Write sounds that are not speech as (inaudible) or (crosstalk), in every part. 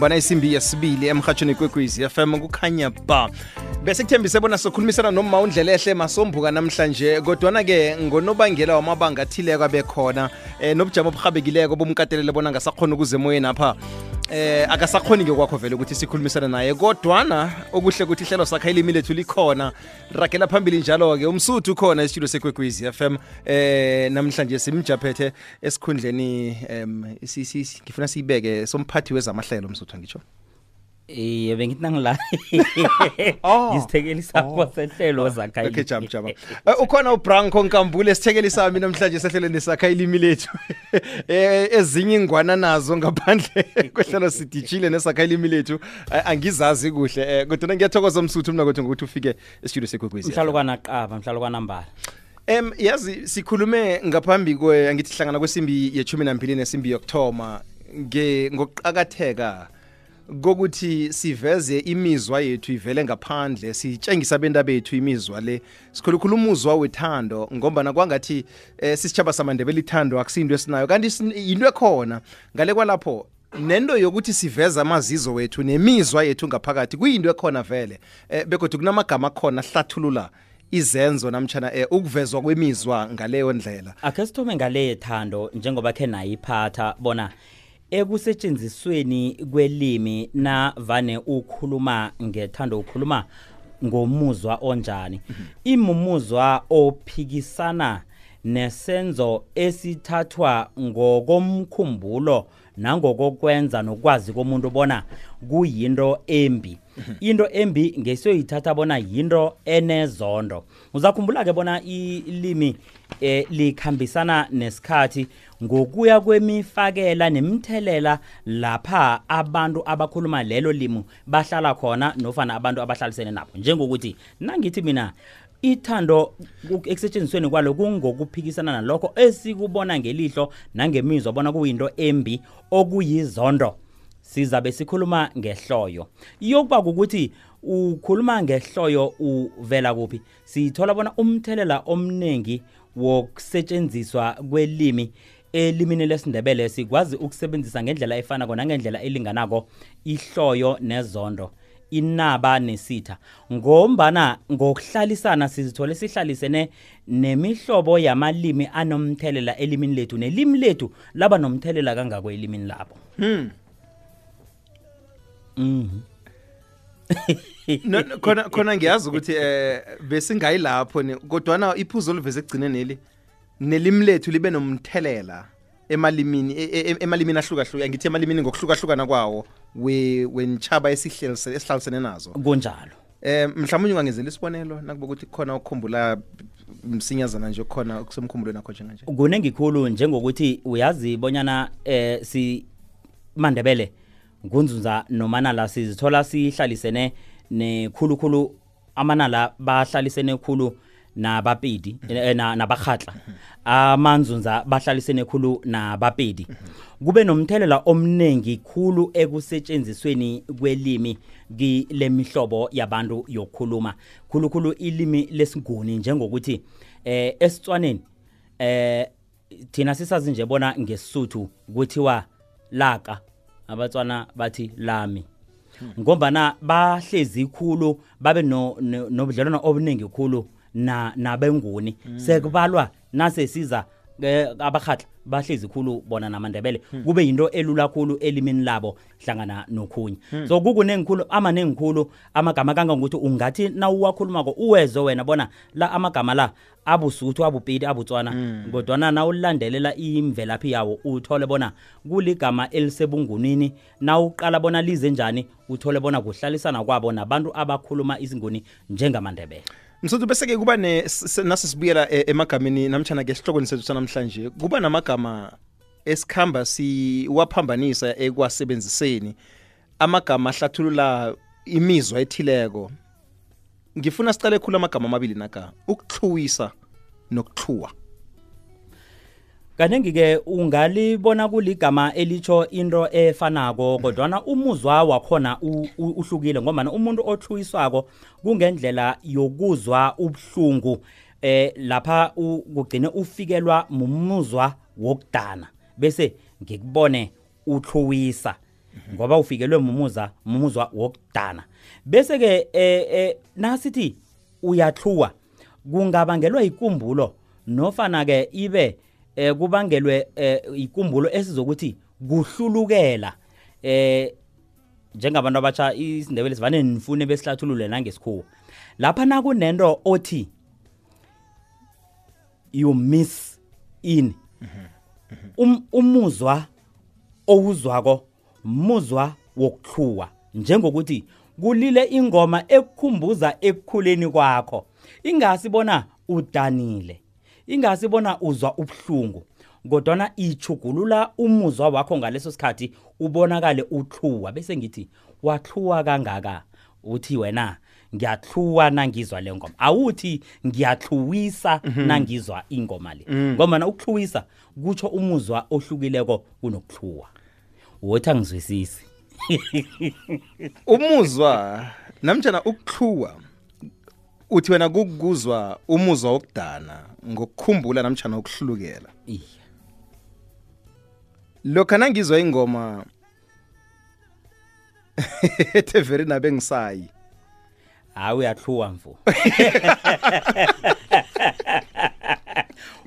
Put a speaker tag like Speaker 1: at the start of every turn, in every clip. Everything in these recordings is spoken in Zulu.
Speaker 1: mbana isimbi yesibili emhatshweni kwekwezi FM kukhanya ba. Bese kuthembise bona sokhulumisana noma undlelehle masombuka namhlanje kodwana-ke ngonobangela wamabanga athileko abekhona eh, nobujamo obuhabekileko bomkatelele bona ngasakhona ukuze emoyeni apha. Eh akasakhoni-ke kwakho vele ukuthi sikhulumisane naye kodwana okuhle ukuthi ihlelo sakha ilimi lethu likhona. Ragela phambili njalo-ke umsuthu ukhona esitudio sekwekwezi m. Eh namhlanje simjaphethe esikhundleni um ngifuna siyibeke somphathi wezamahlelo umsuthu angitsho
Speaker 2: iye bengithi nangila
Speaker 1: Oh. (laughs)
Speaker 2: ngisithekeli sakho sehlelo zakha
Speaker 1: okay jam jam Eh, ukhona ubranco nkambule sithekeli sami namhlanje sehlelweni sakha ilimi lethu. (laughs) Eh ezinye ingwana nazo ngaphandle (laughs) kwehlelo sidijile nesakha ilimi lethu. Eh, angizazi kuhle. Eh, kodwa ngiyathokoza umsuthu mina kodwa ngokuthi ufike esitudio sekwekwezi.
Speaker 2: Mhlalukwana qaba mhlalukwana mbala
Speaker 1: Em yazi sikhulume ngaphambi kwe angithi hlangana kwesimbi yechumi nambili nesimbi yokuthoma. Nge ngokuqakatheka kokuthi siveze imizwa yethu ivele ngaphandle sitshengisa abenta bethu imizwa le. Sikhulukhula umuzwa wethando ngombana kwangathi eh, sisitshaba samandebele ithando akusinto esinayo. Kanti yinto ekhona ngale kwalapho nento yokuthi siveze amazizo wethu nemizwa yethu ngaphakathi kuyinto ekhona vele. Eh, begodwa kunamagama akhona ahlathulula izenzo namtshana eh, ukuvezwa kwemizwa ngaleyo ndlela.
Speaker 2: Akhe sithome ngale thando njengoba khe nayiphatha bona ekusetshenzisweni kwelimi na vane ukhuluma ngethando ukhuluma ngomuzwa onjani. Imumuzwa ophikisana nesenzo esithathwa ngokomkhumbulo nangokokwenza nokwazi komuntu bona kuyinto embi. Into embi ngesiyoyithatha bona yinto enezondo. Uzakhumbula-ke bona ilimi eh, likhambisana nesikhathi ngokuya kwemifakela nemthelela lapha abantu abakhuluma lelo limu bahlala khona nofana abantu abahlalisene nabo. Njengokuthi nangithi mina ithando ku- ekusetshenzisweni kwalo kungokuphikisana nalokho esikubona ngelihlo nangemizwa bona kuyinto embi okuyizondo. Sizabe sikhuluma ngehloyo. Iyokuba ukuthi ukhuluma ngehloyo uvela kuphi? Sithola bona umthelela omningi wokusetshenziswa kwelimi elimini lesindebele sikwazi ukusebenzisa ngendlela efanako nangendlela elinganako ihloyo nezondo. Inaba nesitha. Ngombana ngokuhlalisana sizithole sihlalisene nemihlobo yamalimi anomthelela elimini lethu nelimi lethu laba nomthelela kangako elimini labo. Mhm.
Speaker 1: No- no, khona khona ngiyazi ukuthi eh besingayilapho ne- kodwana iphuzo oliveze ekugcineni neli nelimi lethu libe nomthelela emalimini e- e- emalimini ahlukahluka ngithi emalimini ngokuhlukahlukana kwawo. Wenchaba esihlelise esihlalisene nazo.
Speaker 2: Kunjalo.
Speaker 1: Um mhlawumbe ungangenzela isibonelo nakuba ukuthi khona ukukhumbula msinyazana nje khona kusemkhumbulweni akho njenganje.
Speaker 2: Kunengikhulu njengokuthi uyazi bonyana eh si mandebele ngunzunza nomanala sizithola sihlalisene nekhulukhulu amanala bahlalisene khulu nabapedi eh, na- nabakhatla. Amanzunza bahlalisene khulu nabapedi. Kube nomthelela omningi khulu ekusetshenzisweni kwelimi kilemihlobo yabantu yokukhuluma. Khulukhulu ilimi lesinguni njengokuthi eh esitswaneni eh thina sisazi nje bona ngesisuthu kuthiwa laka. Abatswana bathi lami. Ngombana bahlezi khulu babe no- no- nobudlelwano obuningi khulu na nabenguni. Sekubalwa nasesiza eh, abakhatla bahlezi khulu bona namandebele. Kube yinto elula khulu elimini labo hlangana nokhunye. So kukunengi khulu amaningi khulu amagama kangangokuthi ungathi nawuwakhulumako uwezwe wena bona la amagama la abusuthu abupedi abutswana. Kodwana nawulandelela imvelaphi yawo uthole bona kuligama elisebungunini. Nawuqala bona lize njani uthole bona kuhlalisana kwabo nabantu abakhuluma isinguni njengamandebele.
Speaker 1: Msuthu bese-ke kuba ne s- s- nasi sibuyela eh, emagameni namtshana ke esihlokweni sethu sanamhlanje kuba namagama esikhamba siwaphambanisa ekwasebenziseni. Amagama ahlathulula imizwa ethileko. Ngifuna sicale khulu amagama amabili naka ukuhluwisa nokuhluwa
Speaker 2: kanengi-ke ungalibona kuligama elitsho into efanako kodwana umuzwa wakhona uhlukile ngombana umuntu othluwiswako kungendlela yokuzwa ubuhlungu eh lapha kugcine ufikelwa mumuzwa wokudana. Bese ngikubone uthluwisa ngoba ufikelwe mumuza mumuzwa wokudana. Bese ke eh, eh nasithi uyathluwa kungabangelwa ikumbulo nofana ke ibe eh kubangelwe eh, ikumbulo esizokuthi kuhlulukela eh njengabantu abatsha isindebele sivane nifune besihlathulule nangesikhuwa. Lapha nakunento othi you miss in. Um, umuzwa owuzwako muzwa wokuhluwa njengokuthi kulile ingoma ekukhumbuza ekukhuleni kwakho. Ingasibona udanile. Ingasibona uzwa ubuhlungu kodwana ichugulula umuzwa wakho ngaleso sikhathi ubonakale uhluwa bese ngithi wahluwa kangaka? Uthi wena ngiyahluwa nangizwa le ngoma. Awuthi ngiyahluwisa nangizwa ingoma le. Ngoba na ukuhluwisa kutsho umuzwa ohlukileko kunokuhluwa. Wothi angizwisisi. (laughs)
Speaker 1: Umuzwa namtjana ukuhluwa uthi wena kukuzwa umuzwa wokudana ngokukhumbula namtjana ukuhlulukela.
Speaker 2: Iye.
Speaker 1: Lokha nangizwa ingoma (laughs) ethe veri nabe ngisayi.
Speaker 2: Hayi uyahluwa mfu (laughs)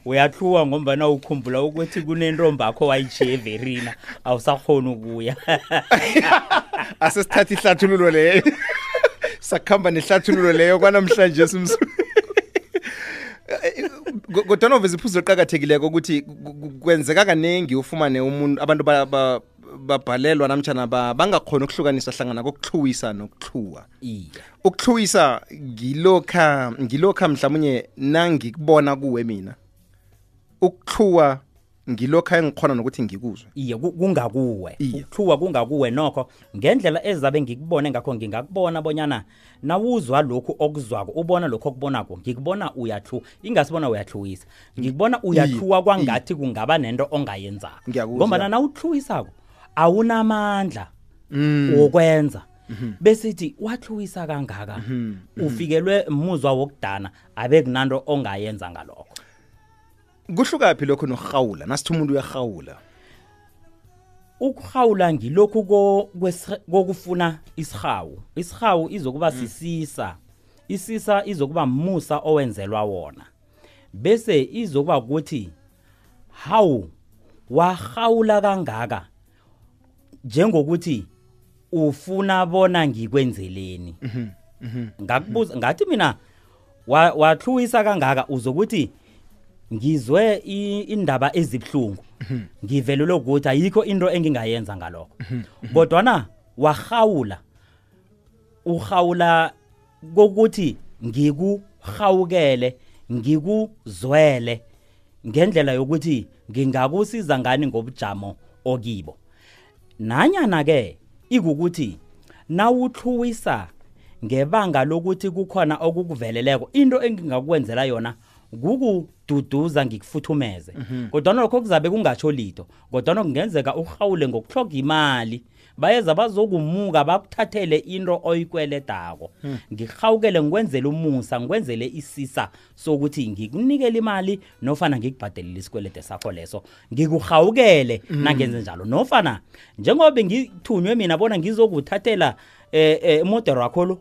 Speaker 2: uyahluwa ngombana ukhumbula ukuthi kunentombi akho wayitshiye everina awusakhona ukuya. (laughs)
Speaker 1: Asesithatha ihlathululo leyo. Sakuhamba nehlathululo leyo kwanamhlanje simsu. Kodwana uveza iphuzu liqakathekileko ukuthi ku- ku- kwenzeka kaningi ufumane umuntu abantu ba- ba- babhalelwa namtshana ba- bangakhoni ukuhlukanisa hlangana kokuhluwisa nokuhluwa.
Speaker 2: Iye.
Speaker 1: Ukuhluwisa ngilokha ngilokha mhlawumnye nangikubona kuwe mina ukuhluwa ngilokha engikhona nokuthi ngikuzwe.
Speaker 2: Iye ku- kungakuwe.
Speaker 1: Iye.
Speaker 2: ukuhluwa kungakuwe nokho. Ngendlela ezabe ngikubone ngakho ngingakubona bonyana nawuzwa lokhu okuzwako ubona lokhu okubonako ngikubona uyahlu ingasibona uyahluwisa ngikubona uyahluwa kwangathi kungaba nento ongayenzako.
Speaker 1: Ngiyakuzwa.
Speaker 2: ngombana nawuhluwisako awunamandla wokwenza. Besithi wahluwisa kangaka ufikelwe muzwa wokudana abe kunanto ongayenza ngalokho.
Speaker 1: Kuhlukaphi lokho nokurhawula? Nasithi umuntu uyarhawula.
Speaker 2: Ukuhawula ngilokhu kokufuna isihawu isihawu izokuba sisisa. Isisa izokuba musa owenzelwa wona. Bese izokuba ukuthi hawu wahawula kangaka njengokuthi ufuna bona ngikwenzeleni. Ngakubuza ngathi mina wa- wahluwisa kangaka uzokuthi ngizwe indaba ezibhlungu ngivelelwe ukuthi ayikho into engingayenza ngalokho. Kodwana wahawula uhawula kokuthi ngikuhawukele ngikuzwele ngendlela yokuthi ngingakusiza ngani ngobujamo okibo. Nanyana ke ikukuthi nawuhluwisa ngebanga lokuthi kukhona okukuveleleko into engingakwenzela yona kukududuza ngikufuthumeze kodwa lokho kuzabe kungatsho lito kodwa kungenzeka uhawule ngokuhloga imali. Bayeza bazokumuka bakuthathele into oyikweledako ngihawukele ngikwenzele umusa ngikwenzele isisa sokuthi ngikunikele imali nofana ngikubhadelele isikwelede sakho leso. Ngikuhawukele nangenze njalo. Nofana njengoba bengithunywe mina bona ngizokuthathela eh, eh, imodero wakho lo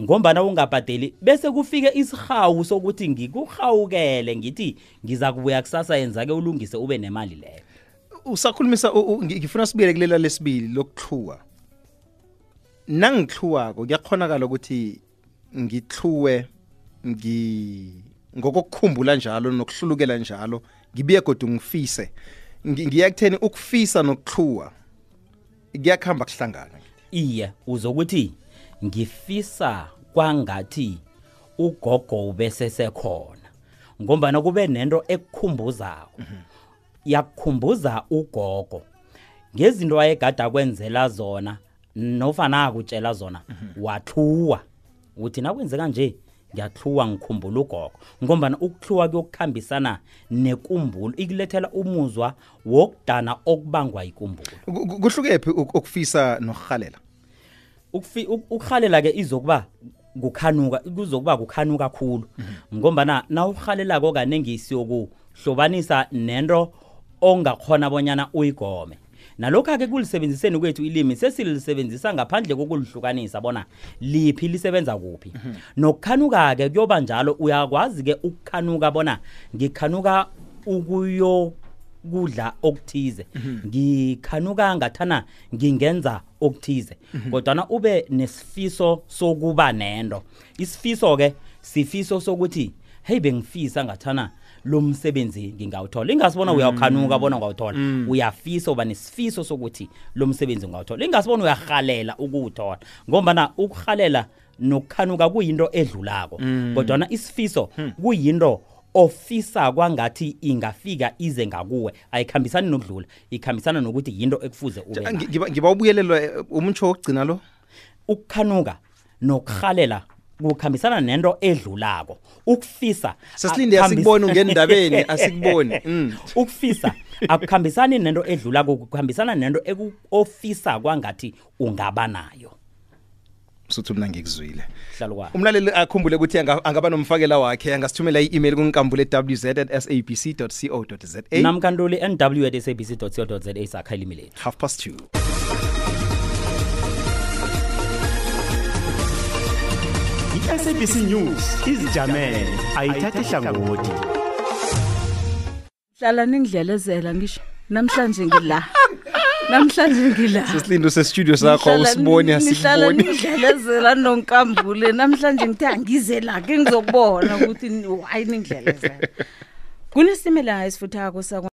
Speaker 2: ngombana ungabhadeli bese kufike isihawu sokuthi ngikuhawukele ngithi ngiza kubuya kusasa yenza-ke ulungise ube nemali leyo.
Speaker 1: Usakhulumisa ngifuna sibuyele kulela lesibili lokuhluwa. Nangihluwako kuyakhonakala ukuthi ngihluwe ngi ngokukhumbula njalo nokuhlulukela njalo ngibuye kodwa ngifise. Ngi- ngiya kutheni ukufisa nokuhluwa kuyakuhamba kuhlangana.
Speaker 2: Iye uzokuthi ngifisa kwangathi ugogo ubesesekhona ngombana kube nento ekukhumbuzako. Yakukhumbuza ugogo ngezinto ayegada akwenzela zona nofana akutshela zona wathuwa uthi nakwenzeka nje ngiyahluwa ngikhumbula ugogo ngombana ukuhluwa kuyokukhambisana nekumbulo ikulethela umuzwa wokudana okubangwa yikumbulo.
Speaker 1: Ku- ku- kuhlukephi uk- ukufisa nokuhalela
Speaker 2: ukufi uk- ukuhalela ke izokuba kukhanuka kuzokuba kukhanuka kakhulu ngombana nawuhalelako kanengi siyokuhlobanisa nento ongakhona bonyana uyigome. Nalokho-ke kulisebenziseni kwethu ilimi sesilisebenzisa ngaphandle kokulihlukanisa bona liphi lisebenza kuphi. Nokukhanuka-ke kuyoba njalo uyakwazi-ke ukukhanuka bona ngikhanuka ukuyokudla okuthize. Ngikhanuka ngathana ngingenza okuthize. Kodwana ube nesifiso sokuba nento. Isifiso-ke sifiso sokuthi heyi bengifisa ngathana lo msebenzi ngingawuthola. Ingasibona uyakhanuka bona ungawuthola. Uyafisa uba nesifiso sokuthi lo msebenzi ungawuthola. Ingasibona uyarhalela ukuwuthola. Ngombana ukuhalela nokukhanuka kuyinto edlulako. Kodwana isifiso kuyinto ofisa kwangathi ingafika ize ngakuwe ayikhambisani nokudlula ikhambisana nokuthi yinto ekufuze ube nayo.
Speaker 1: Ngiba ngiba ubuyelelwe umutsho wokugcina lo.
Speaker 2: ukukhanuka nokuhalela kukhambisana nento edlulako ukufisa
Speaker 1: Sesilinde
Speaker 2: akukhambis-
Speaker 1: asikuboni ungendabeni asikuboni. Mm.
Speaker 2: ukufisa akukhambisani nento edlulako kukhambisana nento eku- ofisa kwangathi ungaba nayo
Speaker 1: Suthi mina ngikuzwile. Umlaleli akhumbule ukuthi anga- angaba nomfakela wakhe angasithumela i-email kunkambule wz@sabc.co.za
Speaker 2: namkantuli nw at sabc co za sakha ilimileni
Speaker 1: half past 2.
Speaker 3: i-sabc news izijamele. Ayithathe hlangothi.
Speaker 4: Hlala ningidlelezela ngisho namhlanje ngila (laughs) namhlanje ngila.
Speaker 1: Sesilinde se-studio sakho
Speaker 4: Nihlala
Speaker 1: awusiboni
Speaker 4: ni- nihlala
Speaker 1: asikuboni.
Speaker 4: ningidlelezela nonkambule. Namhlanje ngithe angize la ke ngizokubona ukuthi ni- hayi ningidlelezela kunesimela esifuthako sakwa